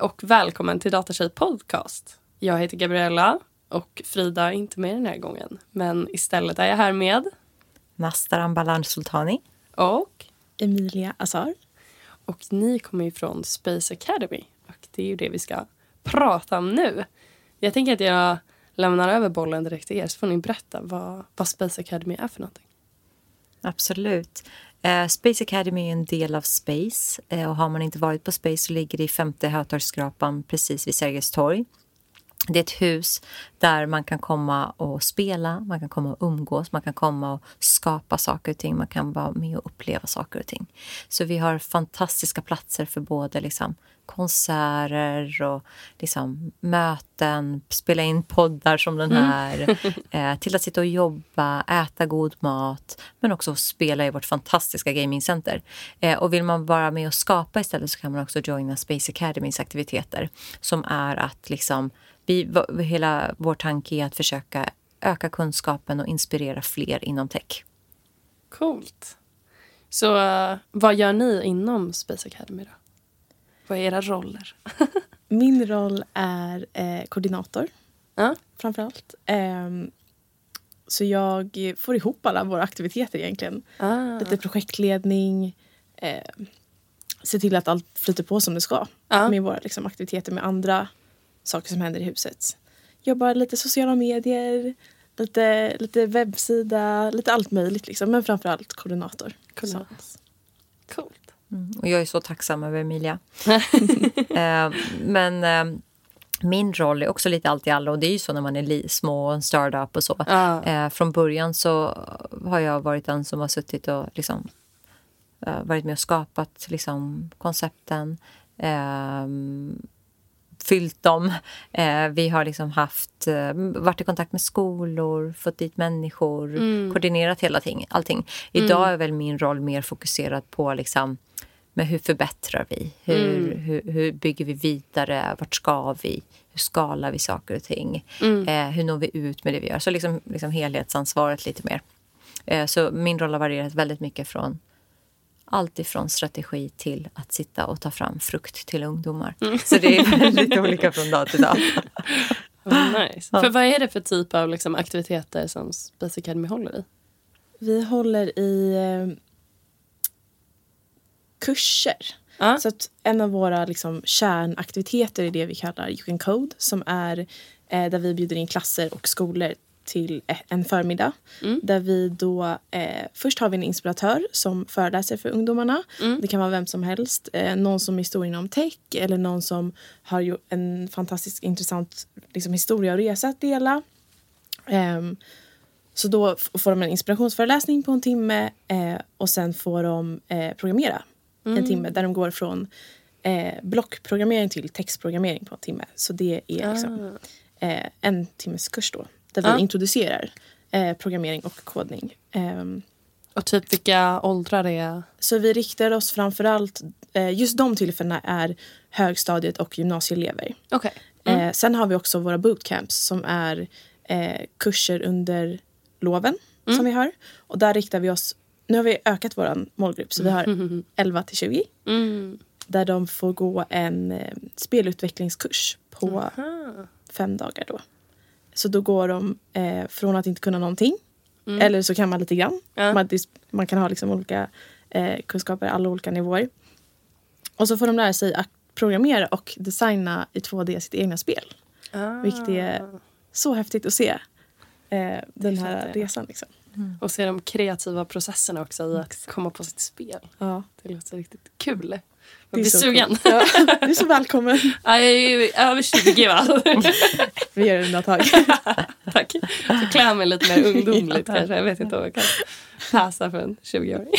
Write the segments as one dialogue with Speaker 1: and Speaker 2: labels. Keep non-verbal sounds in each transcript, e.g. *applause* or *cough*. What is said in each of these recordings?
Speaker 1: Och välkommen till Datatjej podcast. Jag heter Gabriella och Frida är inte med den här gången. Men istället är jag här med...
Speaker 2: Nastar Ambalan Sultani.
Speaker 1: Och...
Speaker 3: Emilia Azar.
Speaker 1: Och ni kommer ju från Space Academy. Och det är ju det vi ska prata om nu. Jag tänker att jag lämnar över bollen direkt till er så får ni berätta vad, vad Space Academy är för någonting.
Speaker 2: Absolut. Eh, Space Academy är en del av Space eh, och har man inte varit på Space så ligger det i femte Hötorgsskrapan precis vid Sergels torg. Det är ett hus där man kan komma och spela, man kan komma och umgås, man kan komma och skapa saker och ting, man kan vara med och uppleva saker och ting. Så vi har fantastiska platser för både liksom konserter och liksom möten, spela in poddar som den mm. här, mm. *laughs* till att sitta och jobba, äta god mat men också spela i vårt fantastiska gamingcenter. Eh, och vill man vara med och skapa istället så kan man också joina Space Academys aktiviteter som är att liksom vi, hela vår tanke är att försöka öka kunskapen och inspirera fler inom tech.
Speaker 1: Coolt. Så uh, vad gör ni inom Space Academy då? Vad är era roller? *laughs*
Speaker 3: Min roll är eh, koordinator,
Speaker 1: uh.
Speaker 3: framför allt. Eh, så jag får ihop alla våra aktiviteter egentligen.
Speaker 1: Ah.
Speaker 3: Lite projektledning, eh, se till att allt flyter på som det ska med våra liksom, aktiviteter med andra saker som händer i huset. Jobbar lite sociala medier, lite, lite webbsida, lite allt möjligt liksom. Men framförallt koordinator.
Speaker 1: Cool. Coolt.
Speaker 2: Mm, och jag är så tacksam över Emilia. *laughs* eh, men eh, min roll är också lite allt i alla och det är ju så när man är små och en startup och så.
Speaker 1: Ah.
Speaker 2: Eh, från början så har jag varit den som har suttit och liksom, eh, varit med och skapat liksom, koncepten. Ehm, fyllt dem. Eh, vi har liksom haft, eh, varit i kontakt med skolor, fått dit människor,
Speaker 1: mm.
Speaker 2: koordinerat hela ting, allting. Idag mm. är väl min roll mer fokuserad på liksom, men hur förbättrar vi? Hur, mm. hur, hur, bygger vi vidare? Vart ska vi? Hur skalar vi saker och ting?
Speaker 1: Mm.
Speaker 2: Eh, hur når vi ut med det vi gör? Så liksom, liksom helhetsansvaret lite mer. Eh, så min roll har varierat väldigt mycket från allt ifrån strategi till att sitta och ta fram frukt till ungdomar. Mm. Så det är väldigt olika från dag till dag. *laughs*
Speaker 1: Oh, nice. ja. För vad är det för typ av liksom, aktiviteter som Space Academy håller i?
Speaker 3: Vi håller i eh, kurser.
Speaker 1: Ah.
Speaker 3: Så att en av våra liksom, kärnaktiviteter är det vi kallar You can code som är eh, där vi bjuder in klasser och skolor till en förmiddag.
Speaker 1: Mm.
Speaker 3: Där vi då, eh, först har vi en inspiratör som föreläser för ungdomarna.
Speaker 1: Mm.
Speaker 3: Det kan vara vem som helst. Eh, någon som är stor inom tech eller någon som har gjort en fantastiskt intressant liksom, historia och resa att dela. Eh, så då får de en inspirationsföreläsning på en timme eh, och sen får de eh, programmera
Speaker 1: mm.
Speaker 3: en timme där de går från eh, blockprogrammering till textprogrammering på en timme. Så det är liksom,
Speaker 1: ah.
Speaker 3: en timmes kurs då där vi
Speaker 1: ah.
Speaker 3: introducerar eh, programmering och kodning. Um,
Speaker 1: och typ vilka åldrar är?
Speaker 3: Så vi riktar oss framförallt, eh, just de tillfällena är högstadiet och gymnasieelever.
Speaker 1: Okay.
Speaker 3: Mm. Eh, sen har vi också våra bootcamps som är eh, kurser under loven mm. som vi har. Och där riktar vi oss, nu har vi ökat vår målgrupp så vi har
Speaker 1: mm. *laughs*
Speaker 3: 11 till 20.
Speaker 1: Mm.
Speaker 3: Där de får gå en eh, spelutvecklingskurs på fem dagar då. Så då går de eh, från att inte kunna någonting,
Speaker 1: mm.
Speaker 3: eller så kan man lite grann.
Speaker 1: Ja.
Speaker 3: Man, man, kan ha liksom olika eh, kunskaper, alla olika nivåer. Och så får de lära sig att programmera och designa i 2D sitt egna spel.
Speaker 1: Ah.
Speaker 3: Vilket är så häftigt att se. Eh, den här resan. Liksom.
Speaker 1: Mm. Och se de kreativa processerna också i att komma på sitt spel.
Speaker 3: Ja.
Speaker 1: Det låter riktigt kul.
Speaker 3: Jag
Speaker 1: blir sugen.
Speaker 3: Ja, du är så välkommen. *laughs*
Speaker 1: Ja, jag är ju över 20 va? *laughs*
Speaker 3: Vi gör undantag. *laughs*
Speaker 1: Tack. Så klär mig lite mer ungdomligt ja. kanske. Jag vet inte om jag kan passa för en 20-åring.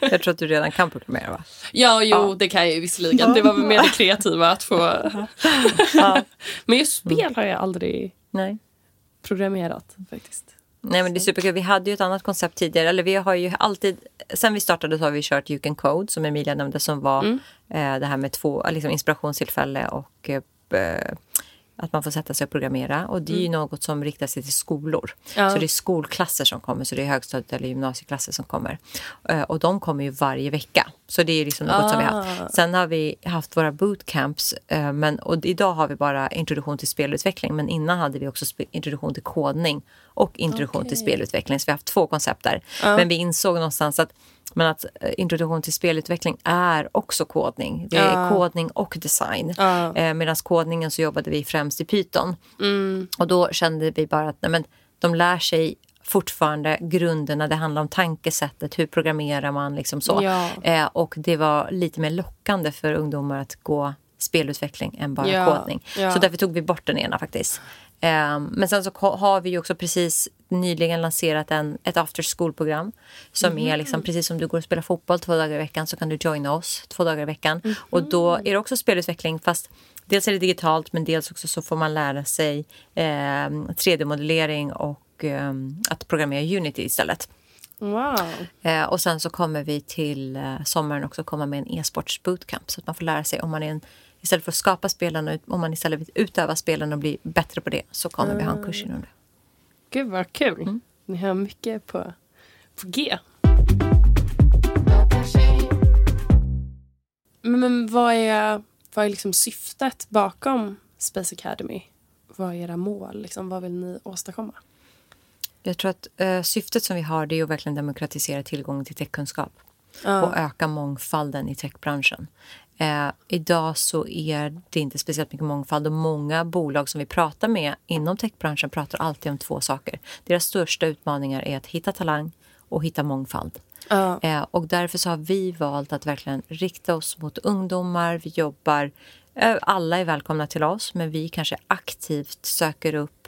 Speaker 2: Jag tror att du redan kan programmera va?
Speaker 1: Ja, jo ja. det kan jag ju visserligen. Det var väl mer det kreativa att få... Ja. Men just spel har jag aldrig
Speaker 2: Nej.
Speaker 1: Programmerat faktiskt.
Speaker 2: Nej men det är superkul. Vi hade ju ett annat koncept tidigare. Eller vi har ju alltid, sen vi startade så har vi kört You can code som Emilia nämnde som var
Speaker 1: mm.
Speaker 2: eh, det här med två liksom inspirationstillfälle och eh, att man får sätta sig och programmera. Och det är ju något som riktar sig till skolor.
Speaker 1: Ja.
Speaker 2: Så det är skolklasser som kommer, så det är högstadiet eller gymnasieklasser som kommer. Eh, Och de kommer ju varje vecka. Så det är liksom något som vi har
Speaker 1: Ah.
Speaker 2: haft. Sen har vi haft våra bootcamps. eh, Men, och idag har vi bara introduktion till spelutveckling. Men innan hade vi också introduktion till kodning och introduktion till
Speaker 1: Okej.
Speaker 2: spelutveckling. Så vi har haft två koncept där. Men vi insåg någonstans att men att eh, introduktion till spelutveckling är också kodning. Det är
Speaker 1: Ja.
Speaker 2: kodning och design.
Speaker 1: Ja.
Speaker 2: Eh, Medan kodningen så jobbade vi främst i Python.
Speaker 1: Mm.
Speaker 2: Och då kände vi bara att nej, men, de lär sig fortfarande grunderna. Det handlar om tankesättet, hur programmerar man liksom så.
Speaker 1: Ja.
Speaker 2: Eh, och det var lite mer lockande för ungdomar att gå spelutveckling än bara
Speaker 1: Ja,
Speaker 2: kodning. Så därför tog vi bort den ena faktiskt. Eh, men sen så har vi också precis nyligen lanserat en, ett after school-program. Som
Speaker 1: Mhm.
Speaker 2: är liksom, precis som du går och spelar fotboll två dagar i veckan så kan du joina oss två dagar i veckan.
Speaker 1: Mhm.
Speaker 2: Och då är det också spelutveckling fast dels är det digitalt men dels också så får man lära sig eh, 3D-modellering och eh, att programmera Unity istället.
Speaker 1: Wow.
Speaker 2: Eh, och sen så kommer vi till eh, sommaren också komma med en e-sports bootcamp så att man får lära sig om man är en Istället för att skapa spelen, om man istället utöva spelen och bli bättre på det så kommer vi ha en kurs inom det.
Speaker 1: Gud vad kul.
Speaker 2: Mm.
Speaker 1: Ni har mycket på, på G. Men, men vad är, vad är liksom syftet bakom Space Academy? Vad är era mål? Liksom, vad vill ni åstadkomma?
Speaker 2: Jag tror att eh, syftet som vi har det är att verkligen demokratisera tillgången till techkunskap
Speaker 1: Ja.
Speaker 2: och öka mångfalden i techbranschen. Eh, idag så är det inte speciellt mycket mångfald och många bolag som vi pratar med inom techbranschen pratar alltid om två saker. Deras största utmaningar är att hitta talang och hitta mångfald.
Speaker 1: Ja.
Speaker 2: Eh, och därför så har vi valt att verkligen rikta oss mot ungdomar. Vi jobbar, eh, alla är välkomna till oss, men vi kanske aktivt söker upp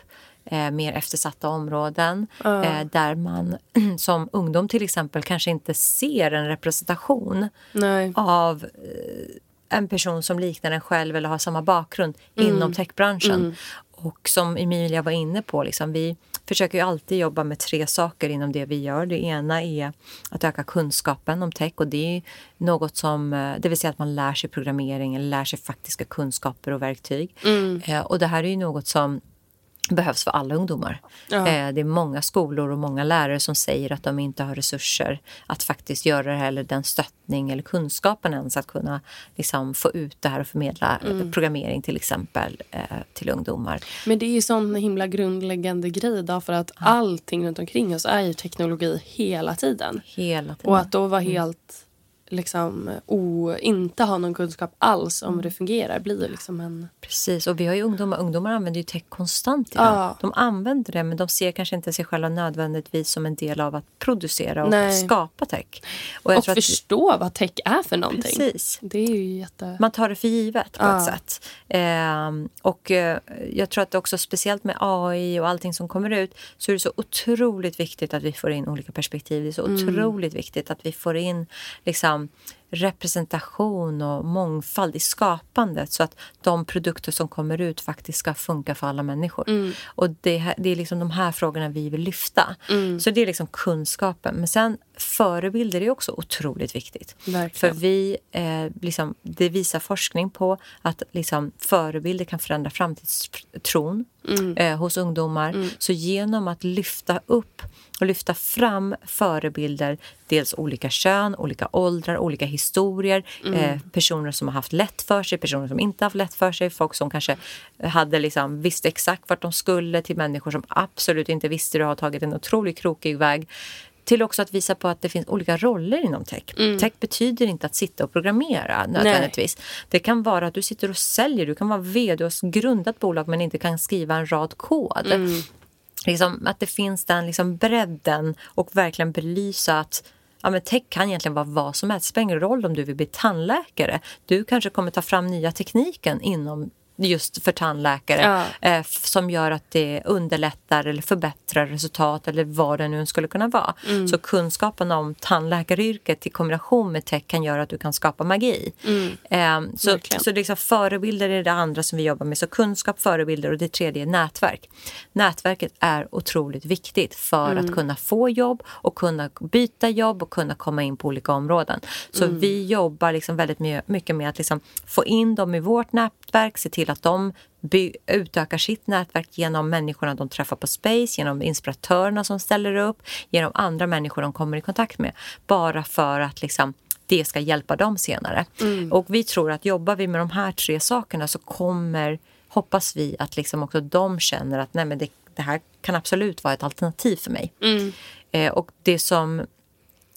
Speaker 2: eh, mer eftersatta områden eh, där man *clears throat* som ungdom till exempel kanske inte ser en representation
Speaker 1: Nej.
Speaker 2: av eh, en person som liknar en själv eller har samma bakgrund inom techbranschen. Och som Emilia var inne på, liksom, vi försöker ju alltid jobba med tre saker inom det vi gör. Det ena är att öka kunskapen om tech och det är något som, eh, det vill säga att man lär sig programmering eller lär sig faktiska kunskaper och verktyg. Eh, och det här är ju något som behövs för alla ungdomar.
Speaker 1: Ja.
Speaker 2: Eh, det är många skolor och många lärare som säger att de inte har resurser att faktiskt göra det här, eller den stöttning eller kunskapen ens att kunna liksom, få ut det här och förmedla eh, programmering till exempel eh, till ungdomar.
Speaker 1: Men det är ju sån himla grundläggande grej då, för att allting runt omkring oss är ju teknologi hela tiden.
Speaker 2: Hela tiden.
Speaker 1: Och att då vara helt liksom o, inte ha någon kunskap alls om hur det fungerar blir liksom en...
Speaker 2: Precis, och vi har ju ungdomar. Ungdomar använder ju tech konstant idag.
Speaker 1: Ja.
Speaker 2: De använder det, men de ser kanske inte sig själva nödvändigtvis som en del av att producera och
Speaker 1: Nej.
Speaker 2: skapa tech. Och
Speaker 1: och
Speaker 2: tror att-
Speaker 1: förstå vad tech är för någonting.
Speaker 2: Precis.
Speaker 1: Det är ju jätte...
Speaker 2: Man tar det för givet på
Speaker 1: Ja.
Speaker 2: ett sätt. Ehm, och eh, jag tror att också speciellt med AI och allting som kommer ut så är det så otroligt viktigt att vi får in olika perspektiv. Det är så otroligt viktigt att vi får in liksom, um, representation och mångfald i skapandet så att de produkter som kommer ut faktiskt ska funka för alla människor. Och det, här, det är liksom de här frågorna vi vill lyfta. Så det är liksom kunskapen. Men sen förebilder är också otroligt viktigt.
Speaker 1: Verkligen.
Speaker 2: För vi, eh, liksom, det visar forskning på att liksom, förebilder kan förändra framtidstron eh, hos ungdomar. Så genom att lyfta upp och lyfta fram förebilder, dels olika kön, olika åldrar, olika historier, eh, personer som har haft lätt för sig, personer som inte haft lätt för sig, folk som kanske hade liksom, visste exakt vart de skulle till människor som absolut inte visste det och har tagit en otroligt krokig väg till också att visa på att det finns olika roller inom tech. Tech betyder inte att sitta och programmera nödvändigtvis. Det kan vara att du sitter och säljer, du kan vara vd och grundat bolag men inte kan skriva en rad kod. Liksom, att det finns den liksom bredden och verkligen belysa att Ja, men tech kan egentligen vara vad som helst. Det spelar ingen roll om du vill bli tandläkare. Du kanske kommer ta fram nya tekniken inom just för tandläkare
Speaker 1: Ja.
Speaker 2: eh, som gör att det underlättar eller förbättrar resultat eller vad det nu skulle kunna vara.
Speaker 1: Mm.
Speaker 2: Så kunskapen om tandläkaryrket i kombination med tech kan göra att du kan skapa magi. Eh, så
Speaker 1: Verkligen.
Speaker 2: så liksom förebilder är det andra som vi jobbar med. Så kunskap, förebilder och det tredje är nätverk. Nätverket är otroligt viktigt för
Speaker 1: Mm.
Speaker 2: att kunna få jobb och kunna byta jobb och kunna komma in på olika områden. Så
Speaker 1: Mm.
Speaker 2: vi jobbar liksom väldigt my- mycket med att liksom få in dem i vårt nätverk, se till till att de utökar sitt nätverk genom människorna de träffar på Space, genom inspiratörerna som ställer upp, genom andra människor de kommer i kontakt med. Bara för att liksom, det ska hjälpa dem senare. Och vi tror att jobbar vi med de här tre sakerna så kommer, hoppas vi att liksom också de känner att nej men det, det här kan absolut vara ett alternativ för mig. Eh, och det som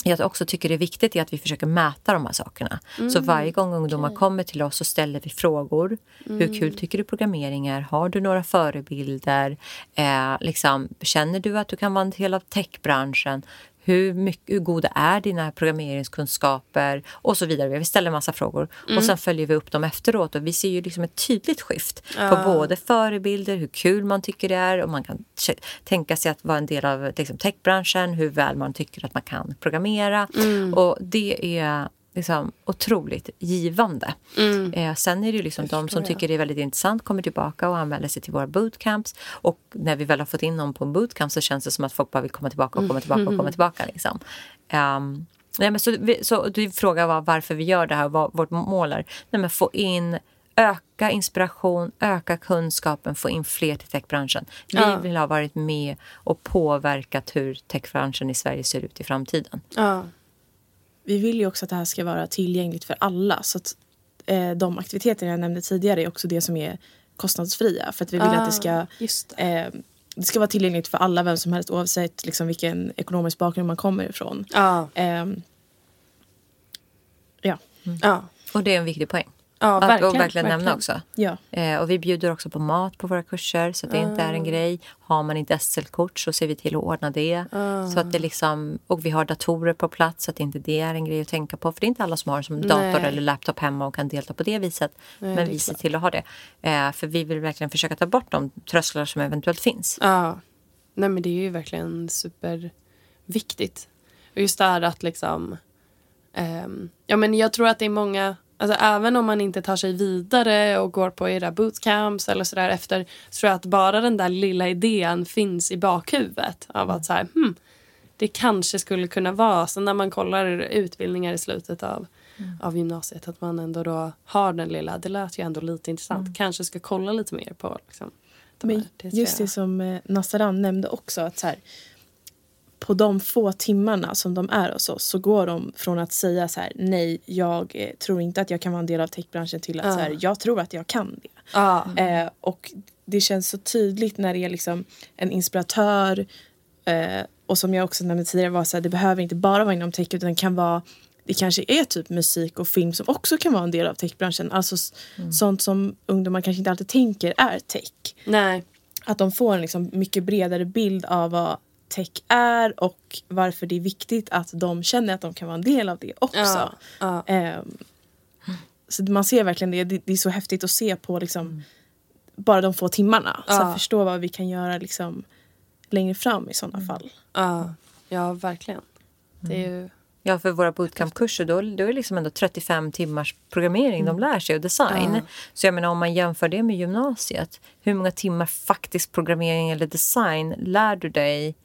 Speaker 2: jag också tycker är viktigt är att vi försöker mäta de här sakerna. Så varje gång ungdomar kommer till oss så ställer vi frågor. Hur kul tycker du programmering är? Har du några förebilder? Eh, liksom, känner du att du kan vara en del av techbranschen? Hur, mycket, hur goda är dina programmeringskunskaper? Och så vidare. Vi ställer en massa frågor. Och sen följer vi upp dem efteråt. Och vi ser ju liksom ett tydligt skift på både förebilder, hur kul man tycker det är och man kan tänka sig att vara en del av liksom, techbranschen, hur väl man tycker att man kan programmera. Och det är liksom otroligt givande. Eh, sen är det ju liksom de som tycker det är väldigt intressant kommer tillbaka och anmäler sig till våra bootcamps. Och när vi väl har fått in någon på en bootcamp så känns det som att folk bara vill komma tillbaka och komma tillbaka och komma tillbaka. Liksom. Ehm, nej, men så, vi, så du frågar var, varför vi gör det här och vad vårt mål är. Nej, men få in Öka inspiration, öka kunskapen, få in fler till techbranschen. Vi
Speaker 1: Ja.
Speaker 2: vill ha varit med och påverkat hur techbranschen i Sverige ser ut i framtiden.
Speaker 1: Ja.
Speaker 3: Vi vill ju också att det här ska vara tillgängligt för alla. Så att eh, de aktiviteter jag nämnde tidigare är också det som är kostnadsfria. För att vi vill att det ska,
Speaker 1: Ah, Just det.
Speaker 3: eh, det ska vara tillgängligt för alla, vem som helst oavsett liksom, vilken ekonomisk bakgrund man kommer ifrån.
Speaker 1: Ja.
Speaker 3: Ehm, ja.
Speaker 1: Ja.
Speaker 2: Och det är en viktig poäng.
Speaker 1: Ja,
Speaker 2: att
Speaker 1: verkligen.
Speaker 2: och verkligen nämna
Speaker 1: verkligen.
Speaker 2: också.
Speaker 3: ja.
Speaker 2: Eh, och vi bjuder också på mat på våra kurser så att det inte är en grej. Har man inte SL-kort så ser vi till att ordna det. Så att det liksom, och vi har datorer på plats så att inte det är en grej att tänka på. För det är inte alla som har som dator
Speaker 1: Nej.
Speaker 2: eller laptop hemma och kan delta på det viset.
Speaker 1: Nej,
Speaker 2: Men
Speaker 1: det
Speaker 2: vi ser till att ha det. Eh, för vi vill verkligen försöka ta bort de trösklar som eventuellt finns.
Speaker 1: Ja. Nej men det är ju verkligen superviktigt. Och just det här att liksom... ehm, ja men jag tror att det är många... Alltså även om man inte tar sig vidare och går på era bootcamps eller sådär efter så tror jag att bara den där lilla idén finns i bakhuvudet av att så här, hmm, det kanske skulle kunna vara så när man kollar utbildningar i slutet av, av gymnasiet att man ändå då har den lilla, det lät ju ändå lite intressant, kanske ska kolla lite mer på liksom, de
Speaker 3: Men
Speaker 1: här- det
Speaker 3: just det som eh, Nassaran nämnde också. att så här, På de få timmarna som de är hos oss så går de från att säga så här nej, jag eh, tror inte att jag kan vara en del av techbranschen till att
Speaker 1: Ja.
Speaker 3: så här, jag tror att jag kan det.
Speaker 1: Ja.
Speaker 3: Eh, och det känns så tydligt när det är liksom en inspiratör eh, och som jag också nämnde tidigare var så här, det behöver inte bara vara inom tech utan det kan vara det kanske är typ musik och film som också kan vara en del av techbranschen. Alltså s- sånt som ungdomar kanske inte alltid tänker är tech.
Speaker 1: Nej.
Speaker 3: Att de får en liksom mycket bredare bild av vad tech är och varför det är viktigt att de känner att de kan vara en del av det också.
Speaker 1: Ja. Ja.
Speaker 3: Ehm, så man ser verkligen det. det. Det är så häftigt att se på liksom, bara de få timmarna. Så
Speaker 1: Ja.
Speaker 3: att förstå vad vi kan göra liksom, längre fram i sådana fall.
Speaker 1: Ja, ja verkligen. Det är ju...
Speaker 2: Ja, för våra bootcampkurser då, då är det liksom ändå 35 timmars programmering de lär sig och design.
Speaker 1: Ja.
Speaker 2: Så jag menar om man jämför det med gymnasiet, hur många timmar faktisk programmering eller design lär du dig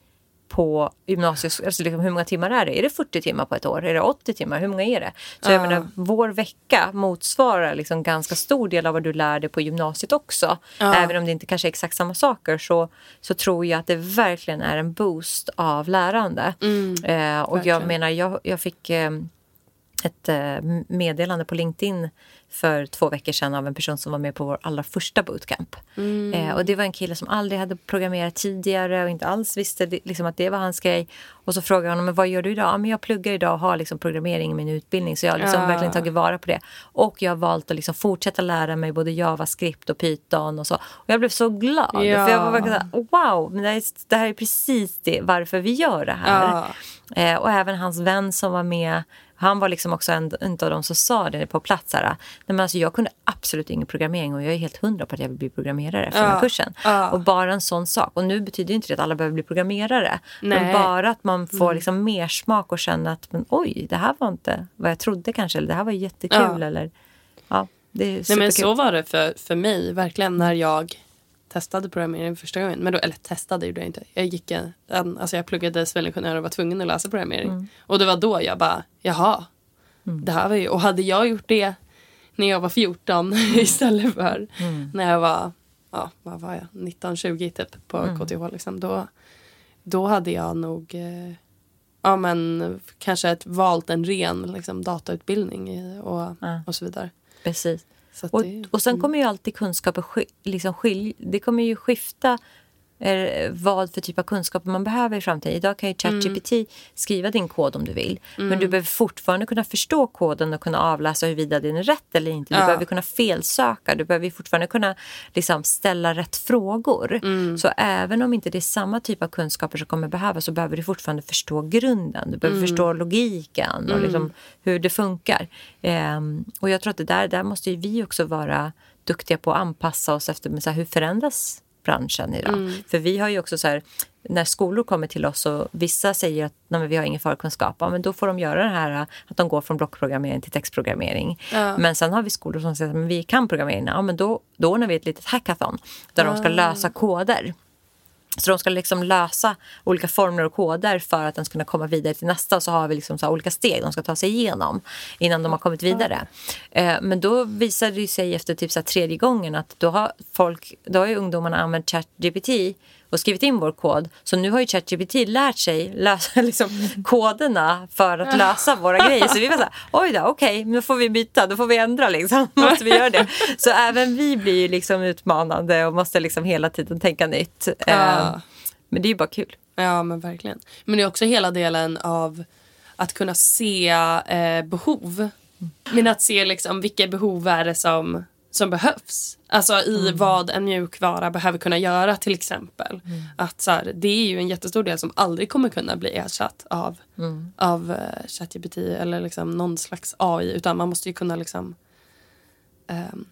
Speaker 2: på gymnasiet? Alltså liksom, hur många timmar är det? Är det 40 timmar på ett år? Är det 80 timmar? Hur många är det? Så jag
Speaker 1: Ja.
Speaker 2: menar, vår vecka motsvarar liksom ganska stor del av vad du lär dig på gymnasiet också.
Speaker 1: Ja.
Speaker 2: Även om det inte kanske är exakt samma saker så, så tror jag att det verkligen är en boost av lärande. Eh, och jag
Speaker 1: Verkligen.
Speaker 2: menar, jag, jag fick eh, ett eh, meddelande på LinkedIn för två veckor sedan av en person som var med på vår allra första bootcamp. Eh, och det var en kille som aldrig hade programmerat tidigare och inte alls visste det, liksom, att det var hans grej. Och så frågade jag honom, men vad gör du idag? Ja, men jag pluggar idag och har liksom, programmering i min utbildning. Så jag har liksom
Speaker 1: Ja.
Speaker 2: verkligen tagit vara på det. Och jag har valt att liksom, fortsätta lära mig både JavaScript och Python och så. Och jag blev så glad.
Speaker 1: Ja.
Speaker 2: För jag var verkligen så här, wow, men det, här är, det här är precis det, varför vi gör det här.
Speaker 1: Ja.
Speaker 2: Eh, och även hans vän som var med. Han var liksom också en, en av de som sa det på plats. Här, Nej, men alltså, jag kunde absolut ingen programmering och jag är helt hundra på att jag vill bli programmerare efter den här
Speaker 1: Ja,
Speaker 2: kursen.
Speaker 1: ja.
Speaker 2: Och bara en sån sak. Och nu betyder inte det att alla behöver bli programmerare. Men
Speaker 1: Nej. Mm.
Speaker 2: bara att man får liksom mer smak och känna att men, oj, det här var inte vad jag trodde kanske. Eller det här var jättekul.
Speaker 1: Ja.
Speaker 2: Eller, ja, det är
Speaker 1: Nej, men så var det för, för mig verkligen när jag testade programmering första gången. Men då, eller testade gjorde jag inte. Jag, gick en, en, alltså jag pluggade civilingenjör och var tvungen att läsa programmering. Och det var då jag bara, jaha. Det här var ju, och hade jag gjort det när jag var 14 *laughs* istället för när jag var, ja, vad var jag, 19-20 typ på KTH. Liksom. Då, då hade jag nog eh, ja, men, kanske ett, valt en ren liksom, datautbildning i- och, och så vidare.
Speaker 2: Precis. Och,
Speaker 1: det-
Speaker 2: och sen kommer ju alltid kunskaper sk- liksom skilj, Det kommer ju skifta eh, vad för typ av kunskaper man behöver i framtiden. Idag kan ju ChatGPT skriva din kod om du vill. Men du behöver fortfarande kunna förstå koden och kunna avläsa huruvida den är rätt eller inte. Du
Speaker 1: Ja.
Speaker 2: behöver kunna felsöka. Du behöver fortfarande kunna liksom, ställa rätt frågor. Så även om inte det är samma typ av kunskaper som kommer behövas så behöver du fortfarande förstå grunden. Du behöver förstå logiken och liksom hur det funkar. Ehm, och jag tror att det där, där måste vi också vara duktiga på att anpassa oss efter men så här, hur förändras branschen idag. För vi har ju också så här, när skolor kommer till oss och vissa säger att Nej, vi har ingen förkunskap, ja, men då får de göra det här att de går från blockprogrammering till textprogrammering.
Speaker 1: Ja.
Speaker 2: Men sen har vi skolor som säger att vi kan programmering, ja, men då, då ordnar vi ett litet hackathon där de ska lösa koder. Så de ska liksom lösa olika formler och koder för att den ska kunna komma vidare till nästa. Så har vi liksom så olika steg de ska ta sig igenom innan de har kommit vidare. Eh, men då visade det sig efter typ så tredje gången att då har, folk, då har ungdomarna använt ChatGPT och skrivit in vår kod. Så nu har ju ChatGPT lärt sig lösa *laughs* liksom, koderna för att lösa våra grejer. Så vi var så här, oj då, okej, nu får vi byta, då får vi ändra liksom. *laughs* Måste vi göra det. Så även vi blir ju liksom utmanande och måste liksom hela tiden tänka nytt.
Speaker 1: Ja.
Speaker 2: men det är ju bara kul.
Speaker 1: Ja, men verkligen. Men det är också hela delen av att kunna se eh, behov. Men att se liksom vilka behov är det som, som behövs. Alltså i vad en mjukvara behöver kunna göra till exempel. Att så här, det är ju en jättestor del som aldrig kommer kunna bli ersatt av, av eh, ChatGPT eller liksom någon slags AI. Utan man måste ju kunna liksom ehm,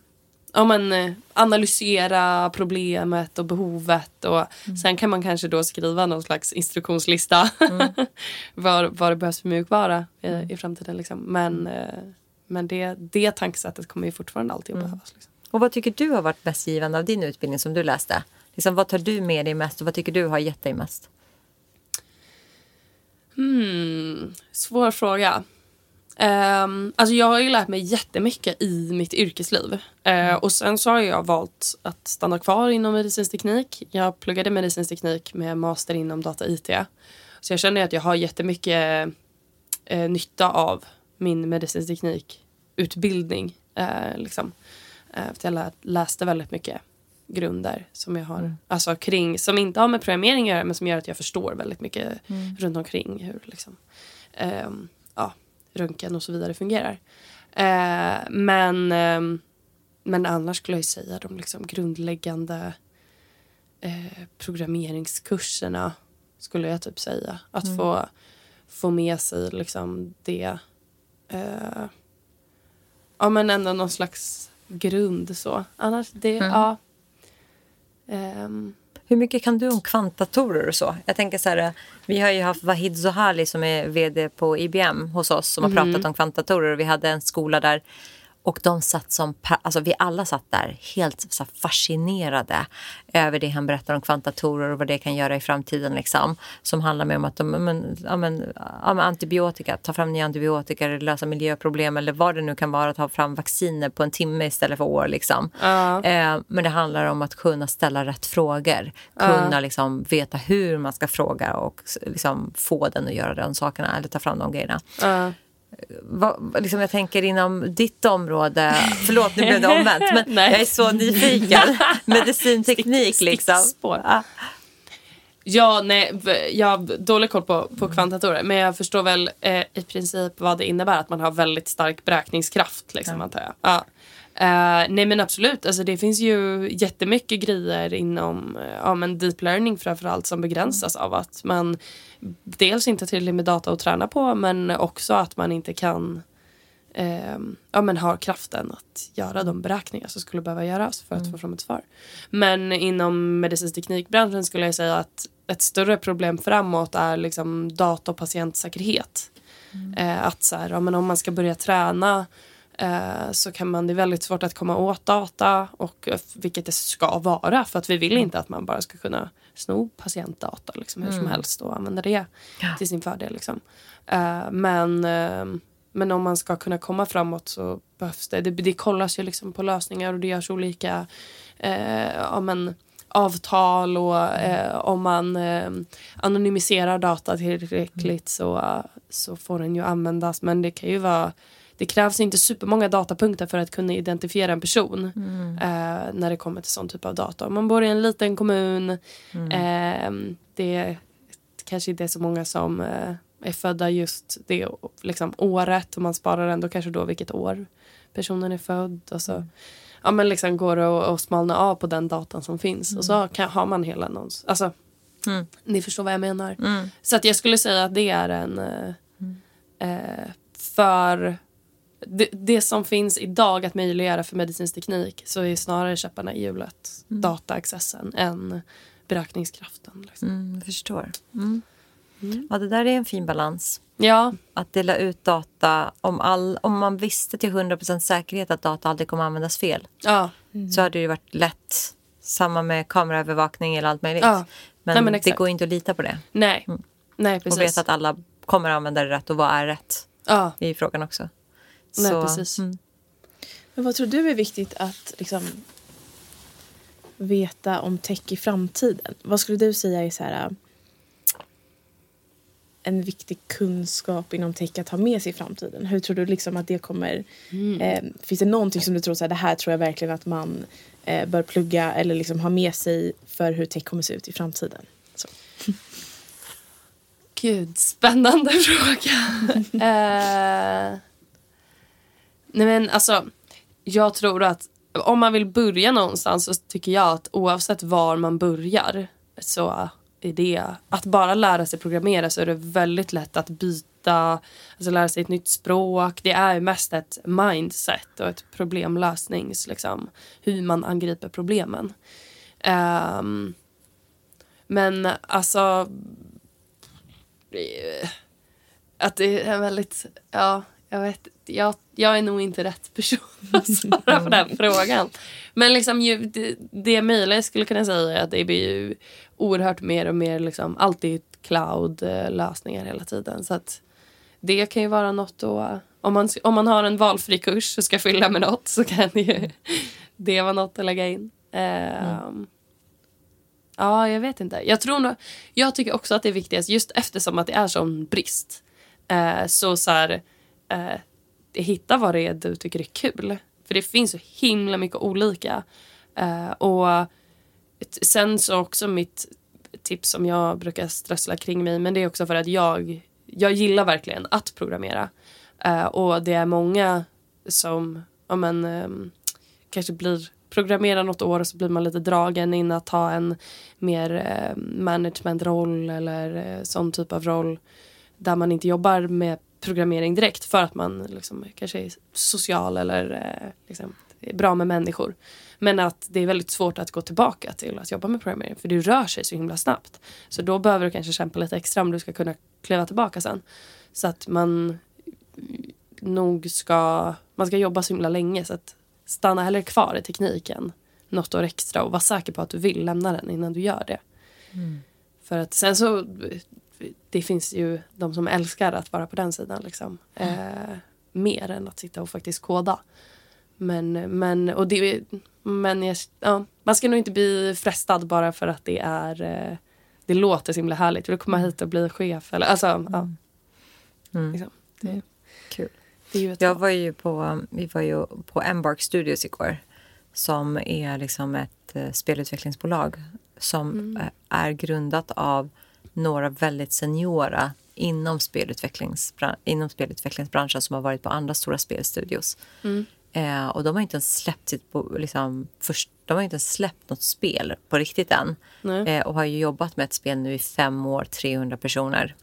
Speaker 1: ja, men, eh, analysera problemet och behovet. Och Sen kan man kanske då skriva någon slags instruktionslista *laughs* vad, vad det behövs för mjukvara i, i framtiden. Liksom. Men, eh, men det, det tankesättet kommer ju fortfarande alltid att behövas. Liksom.
Speaker 2: Och vad tycker du har varit mest givande av din utbildning som du läste? Liksom, vad tar du med dig mest och vad tycker du har gett dig mest?
Speaker 1: Hmm, svår fråga. Um, alltså jag har ju lärt mig jättemycket i mitt yrkesliv. Eh, och sen så har jag valt att stanna kvar inom medicinsk teknik. Jag pluggade medicinsk teknik med master inom data IT. Så jag känner att jag har jättemycket eh, nytta av min medicinsk teknikutbildning. Eh, liksom. eh, för jag lä- läste väldigt mycket grunder som jag har, alltså kring, som inte har med programmering att göra men som gör att jag förstår väldigt mycket runt omkring hur liksom, ehm, ja, röntgen och så vidare fungerar. Eh, men, ehm, men annars skulle jag säga de liksom grundläggande eh, programmeringskurserna skulle jag typ säga. Att få, få med sig liksom det. Eh, ja men ändå någon slags grund så. Annars det, ja. Ehm,
Speaker 2: Hur mycket kan du om kvantdatorer och så? Jag tänker så här, vi har ju haft Vahid Zohali som är vd på IBM hos oss som har pratat om kvantdatorer och vi hade en skola där och de satt som, alltså vi alla satt där helt så fascinerade över det han berättar om kvantdatorer och vad det kan göra i framtiden liksom. Som handlar med om att de, men, ja, men, ja, men antibiotika, ta fram nya antibiotika eller lösa miljöproblem eller vad det nu kan vara, ta fram vacciner på en timme istället för år liksom.
Speaker 1: Ja.
Speaker 2: Eh, men det handlar om att kunna ställa rätt frågor. Kunna liksom veta hur man ska fråga och liksom få den att göra de sakerna eller ta fram de grejerna.
Speaker 1: ja.
Speaker 2: Vad, liksom jag tänker inom ditt område, förlåt nu blev det omvänt, men *laughs* jag är så nyfiken. *laughs* Medicinteknik
Speaker 1: Stick-
Speaker 2: liksom. Ja.
Speaker 1: Ja, nej, jag har dålig koll på, på kvantdatorer. Men jag förstår väl eh, i princip vad det innebär att man har väldigt stark beräkningskraft. Liksom, antar jag. Ja. Eh, nej men absolut, alltså, det finns ju jättemycket grejer inom eh, ja, men deep learning framförallt som begränsas av att man dels inte har tillräckligt med data att träna på men också att man inte kan eh, ja, men har kraften att göra de beräkningar som skulle behöva göras för att få fram ett svar. Men inom medicinsk teknikbranschen skulle jag säga att ett större problem framåt är liksom data och patientsäkerhet. Eh, att så här, ja, men om man ska börja träna så kan man, det är väldigt svårt att komma åt data och eh, vilket det ska vara för att vi vill inte att man bara ska kunna sno patientdata liksom, hur som helst och använda det till sin fördel. Liksom. Eh, men, eh, men om man ska kunna komma framåt så behövs det. Det, det kollas ju liksom på lösningar och det görs olika eh, ja, men, avtal och eh, om man eh, anonymiserar data tillräckligt så, så får den ju användas. Men det kan ju vara det krävs inte supermånga datapunkter för att kunna identifiera en person mm. eh, när det kommer till sån typ av data. Om man bor i en liten kommun, mm. eh, det kanske inte är så många som eh, är födda just det liksom, året och man sparar ändå kanske då vilket år personen är född. Och så, mm. ja, men liksom går det att smalna av på den datan som finns och så mm. kan, har man hela någons... Alltså, mm. Ni förstår vad jag menar. Mm. Så att jag skulle säga att det är en... Eh, eh för det, det, som finns idag att möjliggöra för medicinsk teknik så är snarare käpparna i hjulet mm. dataaccessen än beräkningskraften. Liksom.
Speaker 2: Mm, jag förstår. Mm. Mm. Ja, det där är en fin balans.
Speaker 1: Ja.
Speaker 2: Att dela ut data. Om, all, om man visste till 100% säkerhet att data aldrig kommer användas fel
Speaker 1: ja.
Speaker 2: så hade det varit lätt. Samma med kameraövervakning eller allt möjligt. Ja. Men, Nej, men det går inte att lita på det.
Speaker 1: Nej, mm. Nej precis.
Speaker 2: Och veta att alla kommer att använda det rätt och vad är rätt.
Speaker 1: Ja.
Speaker 2: i frågan också.
Speaker 1: Nej, så, precis. Mm.
Speaker 3: Men vad tror du är viktigt att liksom, veta om tech i framtiden? Vad skulle du säga är så här, en viktig kunskap inom tech att ha med sig i framtiden? Hur tror du liksom att det kommer... Mm. Eh, finns det någonting som du tror så här, det här tror jag verkligen att man eh, bör plugga eller liksom ha med sig för hur tech kommer se ut i framtiden? Så.
Speaker 1: Gud, spännande *laughs* fråga. eh, nej men alltså, jag tror att om man vill börja någonstans så tycker jag att oavsett var man börjar så är det att bara lära sig programmera så är det väldigt lätt att byta, alltså lära sig ett nytt språk. Det är mest ett mindset och ett problemlösnings, liksom, hur man angriper problemen. Um, men alltså eh, att det är väldigt, ja, jag vet jag, jag är nog inte rätt person *laughs* att svara på den frågan. Men liksom ju, det, det möjliga skulle kunna säga är att det blir ju oerhört mer och mer liksom alltid cloud-lösningar hela tiden. Så att det kan ju vara något då, om man, om man har en valfri kurs och ska fylla med något så kan ju *laughs* det vara något att lägga in. Uh, mm. Ja, jag vet inte. Jag, tror nog, jag tycker också att det är viktigast just eftersom att det är sån brist. Uh, så så här, eh, hitta vad det är du tycker är kul. För det finns så himla mycket olika. Eh, och sen så också mitt tips som jag brukar strössla kring mig men det är också för att jag, jag gillar verkligen att programmera. Eh, och det är många som ja, men, ehm, kanske blir programmera något år och så blir man lite dragen in att ha en mer eh, managementroll eller eh, sån typ av roll där man inte jobbar med programmering direkt för att man liksom, kanske är social eller eh, liksom, är bra med människor. Men att det är väldigt svårt att gå tillbaka till att jobba med programmering för det rör sig så himla snabbt. Så då behöver du kanske kämpa lite extra om du ska kunna kliva tillbaka sen. Så att man nog ska, man ska jobba så himla länge så att stanna hellre kvar i tekniken något år extra och vara säker på att du vill lämna den innan du gör det. Mm. För att sen så det finns ju de som älskar att vara på den sidan. Liksom. Eh, mer än att sitta och faktiskt koda. Men, men, och det, men jag, ja, man ska nog inte bli frestad bara för att det är eh, det låter så himla härligt. Vill komma hit och bli chef. Eller, alltså, mm. ja.
Speaker 2: Mm. Liksom, det, mm. Kul. Det jag var ju på, vi var ju på Embark Studios igår som är liksom ett uh, spelutvecklingsbolag som mm. är grundat av några väldigt seniora inom, spelutvecklingsbran inom spelutvecklingsbranschen som har varit på andra stora spelstudios. Mm. Eh, och de har inte ens släppt sitt liksom, först, de har inte ens släppt något spel på riktigt än. Eh, och har ju jobbat med ett spel nu i fem år, 300 personer.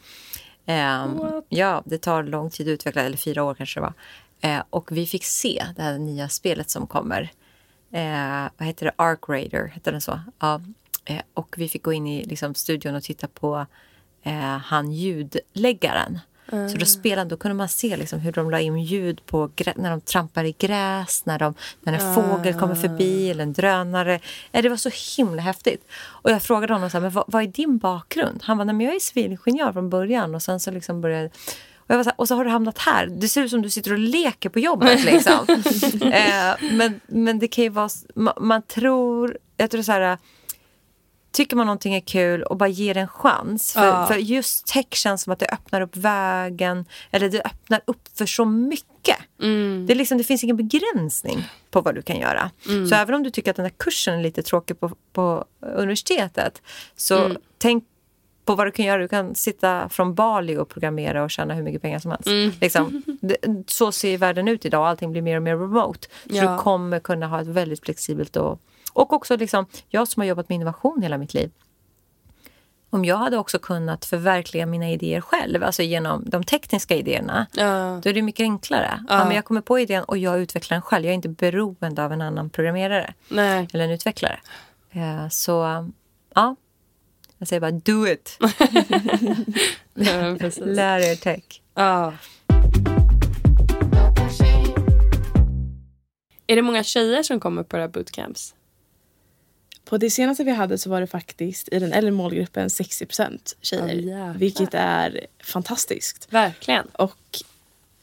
Speaker 2: Eh, ja, det tar lång tid att utveckla, eller fyra år kanske det var. Eh, och vi fick se det här nya spelet som kommer. Eh, vad heter det? Ark Raider, heter den så? Ja, Eh, och vi fick gå in i liksom, studion och titta på eh, han ljudläggaren. Mm. Så då, spelade, då kunde man se liksom hur de la in ljud på när de trampar i gräs, när, de, när en mm. fågel kommer förbi eller en drönare. Eh, det var så himla häftigt. Och jag frågade honom så här, men vad, vad är din bakgrund. Han var, men jag är civilingenjör från början och sen så liksom började Och, jag var så här, och så har du hamnat här. Det ser ut som du sitter och leker på jobbet. Liksom. *laughs* eh, men, men det kan ju vara... Man, man tror... Jag tror så här... Tycker man någonting är kul och bara ger det en chans. För,
Speaker 1: Ja.
Speaker 2: för just tech känns som att det öppnar upp vägen. Eller det öppnar upp för så mycket.
Speaker 1: Mm.
Speaker 2: Det, är liksom, det finns ingen begränsning på vad du kan göra. Så även om du tycker att den här kursen är lite tråkig på, på universitetet. Så tänk på vad du kan göra. Du kan sitta från Bali och programmera och tjäna hur mycket pengar som helst. Liksom, *laughs* det, så ser världen ut idag. Allting blir mer och mer remote. Så
Speaker 1: Ja.
Speaker 2: du kommer kunna ha ett väldigt flexibelt och, och också liksom, jag som har jobbat med innovation hela mitt liv. Om jag hade också kunnat förverkliga mina idéer själv, alltså genom de tekniska idéerna,
Speaker 1: Ja.
Speaker 2: då är det mycket enklare. Ja. men jag kommer på idén och jag utvecklar den själv. Jag är inte beroende av en annan programmerare
Speaker 1: Nej.
Speaker 2: eller en utvecklare. Eh, Så ja, jag säger bara do it. *laughs*
Speaker 1: Ja.
Speaker 2: Lär er tech.
Speaker 1: Ja. Är det många tjejer som kommer på era bootcamps?
Speaker 3: På det senaste vi hade så var det faktiskt i den äldre målgruppen 60 tjejer.
Speaker 1: Jäklar.
Speaker 3: vilket är fantastiskt.
Speaker 1: Verkligen.
Speaker 3: Och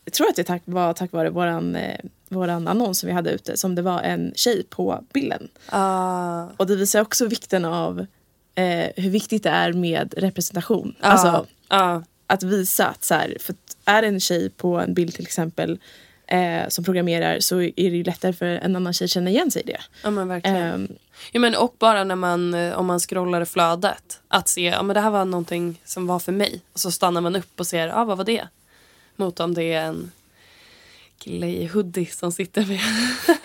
Speaker 3: jag tror att det tack, var tack vare våran, eh, våran annons som vi hade ute som det var en tjej på bilden.
Speaker 1: Ja.
Speaker 3: Och det visar också vikten av eh, hur viktigt det är med representation.
Speaker 1: Ja.
Speaker 3: Alltså
Speaker 1: Ja.
Speaker 3: att visa att så här, för är det en tjej på en bild till exempel eh, som programmerar så är det ju lättare för en annan tjej att känna igen sig i det.
Speaker 1: ja, men verkligen.
Speaker 3: Ehm,
Speaker 1: Ja, men och bara när man, eh, om man scrollar i flödet. Att se, ja men det här var någonting som var för mig. Och så stannar man upp och ser, ja vad var det? Mot om det är en kille i hoodie som sitter med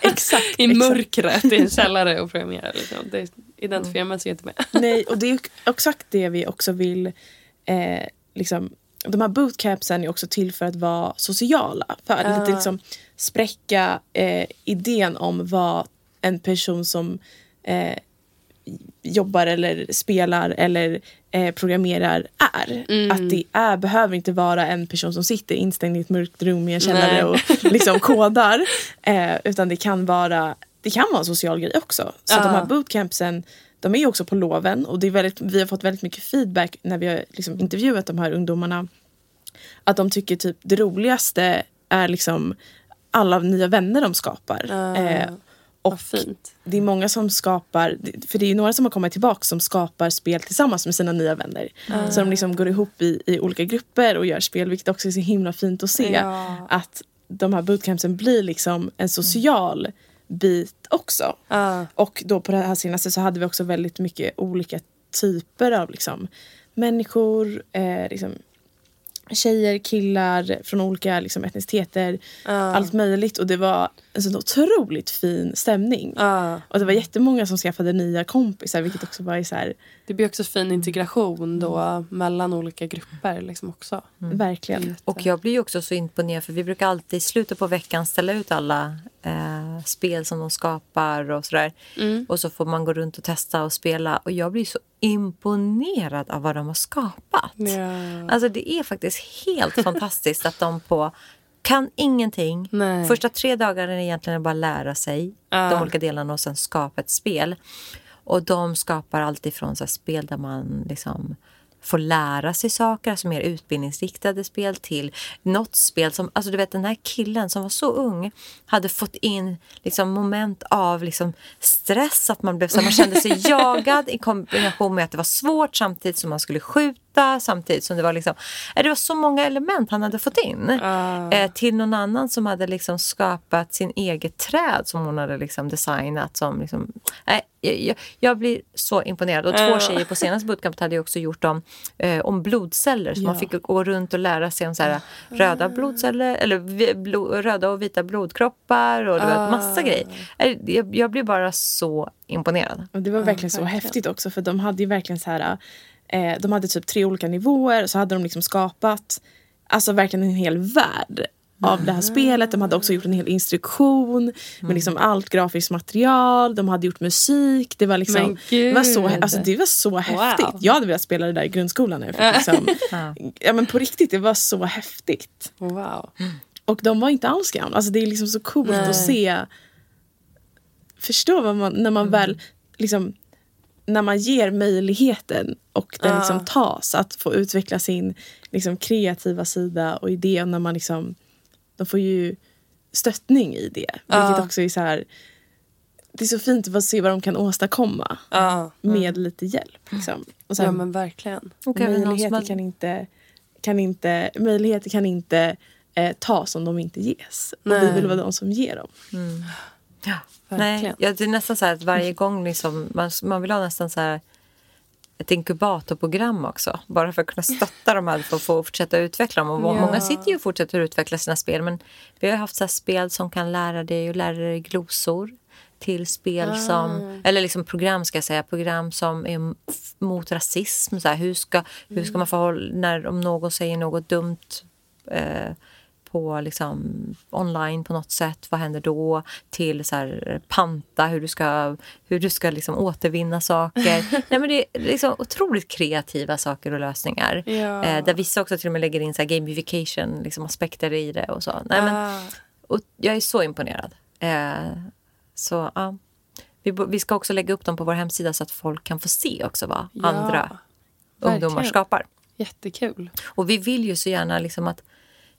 Speaker 1: *laughs*
Speaker 3: exakt.
Speaker 1: i mörkret i en *laughs* källare och programmerar. Liksom. Det identifierar man sig inte med.
Speaker 3: Nej, och det är exakt det vi också vill eh, liksom, de här bootcampsen är också till för att vara sociala. För att lite liksom spräcka eh, idén om vad en person som eh, jobbar eller spelar eller eh, programmerar är.
Speaker 1: Mm.
Speaker 3: Att det är, behöver inte vara en person som sitter instängd i ett mörkt rum i en källare
Speaker 1: Nej.
Speaker 3: och *laughs* liksom kodar. Eh, utan det kan vara det kan vara en social grej också. Så de här bootcampsen de är ju också på loven och det är väldigt, vi har fått väldigt mycket feedback när vi har liksom intervjuat de här ungdomarna. Att de tycker typ det roligaste är liksom alla nya vänner de skapar.
Speaker 1: Ja.
Speaker 3: Eh, och det är många som skapar, för det är några som har kommit tillbaka som skapar spel tillsammans med sina nya vänner. Så de liksom går ihop i, i olika grupper och gör spel vilket också är så himla fint att se.
Speaker 1: Ja.
Speaker 3: Att de här bootcampsen blir liksom en social bit också.
Speaker 1: Ja.
Speaker 3: Och då på det här senaste så hade vi också väldigt mycket olika typer av liksom, människor. Eh, liksom, tjejer, killar från olika liksom, etniciteter.
Speaker 1: Ja.
Speaker 3: Allt möjligt. Och det var en sån otroligt fin stämning.
Speaker 1: Ja.
Speaker 3: Och det var jättemånga som skaffade nya kompisar vilket också var så här,
Speaker 1: Det blir också fin integration då mellan olika grupper liksom också.
Speaker 3: verkligen.
Speaker 2: Och jag blir också så imponerad för vi brukar alltid i slutet på veckan ställa ut alla eh, spel som de skapar och sådär.
Speaker 1: Mm.
Speaker 2: Och så får man gå runt och testa och spela och jag blir så imponerad av vad de har skapat.
Speaker 1: Ja.
Speaker 2: Alltså det är faktiskt helt *laughs* fantastiskt att de på kan ingenting.
Speaker 1: Nej.
Speaker 2: Första tre dagarna är egentligen bara att lära sig
Speaker 1: Ja.
Speaker 2: de olika delarna och sen skapa ett spel. Och de skapar alltifrån så här spel där man liksom får lära sig saker, alltså mer utbildningsriktade spel till något spel som, alltså du vet den här killen som var så ung hade fått in liksom moment av liksom stress, att man blev så man kände sig *laughs* jagad i kombination med att det var svårt samtidigt som man skulle skjuta, samtidigt som det var liksom, eh, det var så många element han hade fått in. Eh, till någon annan som hade liksom skapat sin eget träd som hon hade liksom designat. Som liksom, nej, jag, jag, blir så imponerad. Och två
Speaker 1: Ja.
Speaker 2: tjejer på senaste bootcampet hade ju också gjort om, eh, om blodceller. Så man
Speaker 3: Ja.
Speaker 2: fick gå runt och lära sig om så här, röda blodceller, eller vi- röda och vita blodkroppar och det var
Speaker 1: Ah.
Speaker 2: massa grejer. Eh, Jag, jag blir bara så imponerad.
Speaker 3: Och det var verkligen så
Speaker 1: verkligen.
Speaker 3: häftigt också för de hade ju verkligen så här eh, De hade typ tre olika nivåer så hade de liksom skapat Alltså verkligen en hel värld av det här spelet. De hade också gjort en hel instruktion med liksom allt grafiskt material. De hade gjort musik. Det var liksom det var så, alltså, det var så häftigt. Jag hade velat spela det där i grundskolan nu. För att *laughs* liksom,
Speaker 2: Ja.
Speaker 3: men på riktigt, det var så häftigt.
Speaker 1: Wow.
Speaker 3: Och de var inte alls gamla. Alltså det är liksom så coolt
Speaker 1: Nej.
Speaker 3: att se. Förstå vad man, när man väl liksom. När man ger möjligheten och den
Speaker 1: Ja.
Speaker 3: liksom tas att få utveckla sin liksom, kreativa sida och idé och när man liksom de får ju stöttning i det. Vilket också är så här det är så fint att få se vad de kan åstadkomma
Speaker 1: Ja,
Speaker 3: med lite hjälp. Liksom. Och sen,
Speaker 1: ja men verkligen.
Speaker 2: Som
Speaker 3: möjligheter kan inte, kan inte, möjligheter kan inte eh, tas om de inte ges. Och vi vill vara de som ger dem.
Speaker 2: Ja.
Speaker 1: Verkligen.
Speaker 2: Nej, ja, det är nästan så här att varje gång liksom, man, man vill ha nästan så här ett inkubatorprogram också. Bara för att kunna stötta dem här för att få fortsätta utveckla dem. Och
Speaker 1: Ja.
Speaker 2: Många sitter ju och fortsätter utveckla sina spel. Men vi har haft så spel som kan lära dig och lära dig glosor. Till spel
Speaker 1: Ah.
Speaker 2: som, eller liksom program ska jag säga, program som är mot rasism. Så här, hur, ska, hur ska man förhålla när om någon säger något dumt eh, på liksom online på något sätt, vad händer då? Till så här, panta, hur du ska, hur du ska liksom återvinna saker. *laughs* Nej, men det är liksom otroligt kreativa saker och lösningar.
Speaker 1: Ja.
Speaker 2: Eh, där vissa också till och med lägger in så här gamification liksom aspekter i det och så. Nej, men,
Speaker 1: Ah.
Speaker 2: och jag är så imponerad. Eh, så ja. Vi, vi ska också lägga upp dem på vår hemsida så att folk kan få se också vad
Speaker 1: Ja,
Speaker 2: andra ungdomar
Speaker 1: verkligen.
Speaker 2: skapar.
Speaker 1: Jättekul.
Speaker 2: Och vi vill ju så gärna liksom att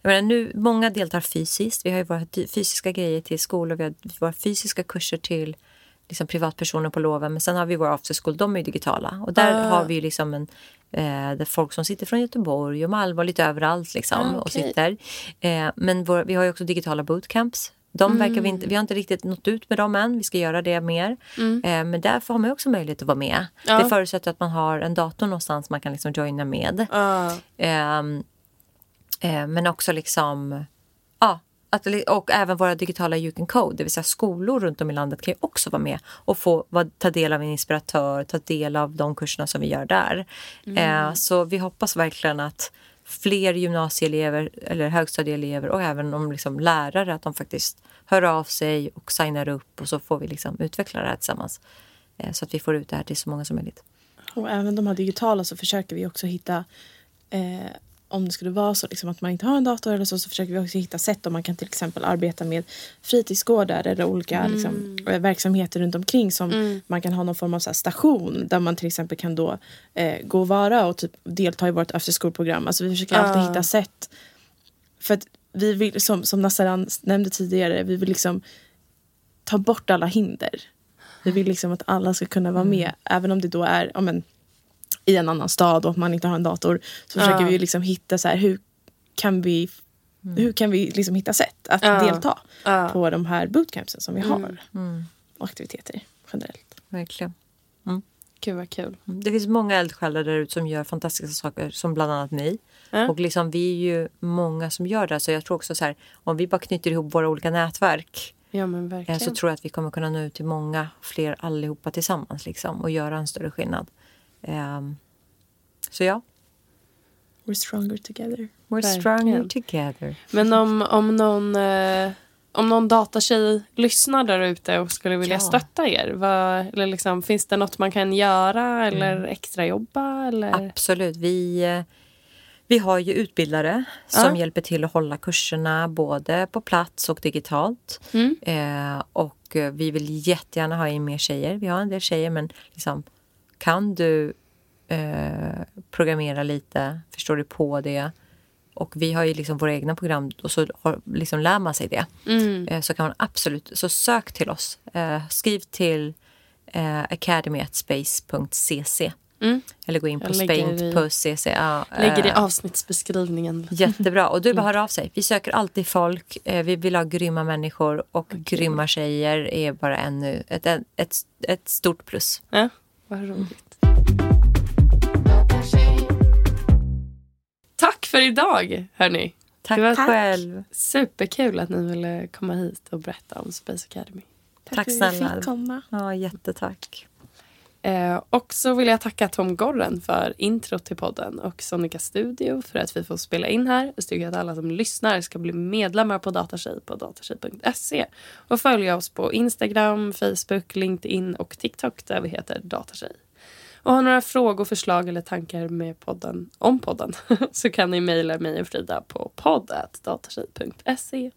Speaker 2: jag menar, nu, många deltar fysiskt. Vi har ju våra fysiska grejer till skolor. Vi har våra fysiska kurser till liksom, privatpersoner på loven. Men sen har vi våra after school. De är ju digitala. Och där
Speaker 1: Ah.
Speaker 2: har vi liksom en, eh, där folk som sitter från Göteborg och Malmö och lite överallt liksom,
Speaker 1: Ah,
Speaker 2: och sitter. Eh, men vår, vi har ju också digitala bootcamps. De verkar vi, inte, vi har inte riktigt nått ut med dem än. Vi ska göra det mer. Eh, men därför har man också möjlighet att vara med.
Speaker 1: Ja.
Speaker 2: Det förutsätter att man har en dator någonstans man kan liksom joina med.
Speaker 1: Ah.
Speaker 2: Eh, men också liksom... Ja, att, och även våra digitala You Can Code, det vill säga skolor runt om i landet kan ju också vara med och få vara, ta del av en inspiratör, ta del av de kurserna som vi gör där. Eh, så vi hoppas verkligen att fler gymnasieelever eller högstadieelever och även om liksom lärare att de faktiskt hör av sig och signar upp och så får vi liksom utveckla det här tillsammans. Eh, så att vi får ut det här till så många som möjligt.
Speaker 3: Och även de här digitala så försöker vi också hitta eh, om det skulle vara så liksom, att man inte har en dator eller så, så försöker vi också hitta sätt om man kan till exempel arbeta med fritidsgårdar eller olika liksom, eh, verksamheter runt omkring som man kan ha någon form av så här, station där man till exempel kan då eh, gå och vara och typ delta i vårt efterskolprogram. Alltså vi försöker alltid hitta sätt. För att vi vill, som, som Nassaran nämnde tidigare, vi vill liksom ta bort alla hinder. Vi vill liksom att alla ska kunna vara med, även om det då är ja, men, i en annan stad och att man inte har en dator. Så försöker
Speaker 1: Ja.
Speaker 3: vi liksom hitta så här, hur kan vi, hur kan vi liksom hitta sätt att
Speaker 1: Ja.
Speaker 3: delta
Speaker 1: Ja.
Speaker 3: på de här bootcampsen som vi har.
Speaker 2: Mm,
Speaker 3: Och aktiviteter generellt.
Speaker 2: verkligen.
Speaker 1: Gud vad kul.
Speaker 2: Det finns många eldsjälar där ute som gör fantastiska saker, som bland annat ni.
Speaker 1: Ja.
Speaker 2: Och liksom, vi är ju många som gör det. Så jag tror också så här, om vi bara knyter ihop våra olika nätverk
Speaker 1: Ja men
Speaker 2: eh,
Speaker 1: verkligen.
Speaker 2: så tror jag att vi kommer kunna nå ut till många fler allihopa tillsammans liksom, och göra en större skillnad. Ehm, så ja,
Speaker 3: We're stronger together.
Speaker 2: we're
Speaker 1: Verkligen.
Speaker 2: stronger together.
Speaker 1: Men om, om någon eh, om någon datatjej lyssnar där ute och skulle vilja
Speaker 2: Ja.
Speaker 1: stötta er, vad, eller liksom, finns det något man kan göra eller
Speaker 2: Mm.
Speaker 1: extra jobba? Eller?
Speaker 2: Absolut. Vi, eh, vi har ju utbildare som
Speaker 1: Ja.
Speaker 2: hjälper till att hålla kurserna både på plats och digitalt.
Speaker 1: Mm.
Speaker 2: Eh, och vi vill jättegärna ha in mer tjejer. Vi har en del tjejer men liksom, kan du eh, programmera lite? Förstår du på det? Och vi har ju liksom våra egna program och så har, liksom lär man sig det.
Speaker 1: Mm.
Speaker 2: Eh, så kan man absolut, så sök till oss. Eh, skriv till eh, academy.space.cc
Speaker 1: Mm.
Speaker 2: eller gå in på
Speaker 1: i-
Speaker 2: spain.cc. Ja,
Speaker 1: Lägger i
Speaker 2: eh,
Speaker 1: avsnittsbeskrivningen. *laughs*
Speaker 2: Jättebra. Och du bara hör av sig. Vi söker alltid folk. Eh, vi vill ha grymma människor och grymma tjejer är bara ännu ett, ett, ett, ett stort plus.
Speaker 1: Ja, vad roligt. Tack för idag, hörni.
Speaker 2: Tack,
Speaker 1: Det var-
Speaker 2: själv.
Speaker 1: Superkul att ni ville komma hit och berätta om Space Academy.
Speaker 3: Tack,
Speaker 2: Tack
Speaker 3: för att vi
Speaker 2: snälla.
Speaker 3: fick komma.
Speaker 2: Ja, jättetack.
Speaker 1: Eh, och så vill jag tacka Tom Gorren för intro till podden och Sonica Studio för att vi får spela in här. Jag tycker att alla som lyssnar ska bli medlemmar på Datatjej på datatjej.se och följa oss på Instagram, Facebook, LinkedIn och TikTok där vi heter Datatjej. Och har några frågor, förslag eller tankar med podden, om podden *laughs* så kan ni mejla mig och Frida på podd.datatjej.se.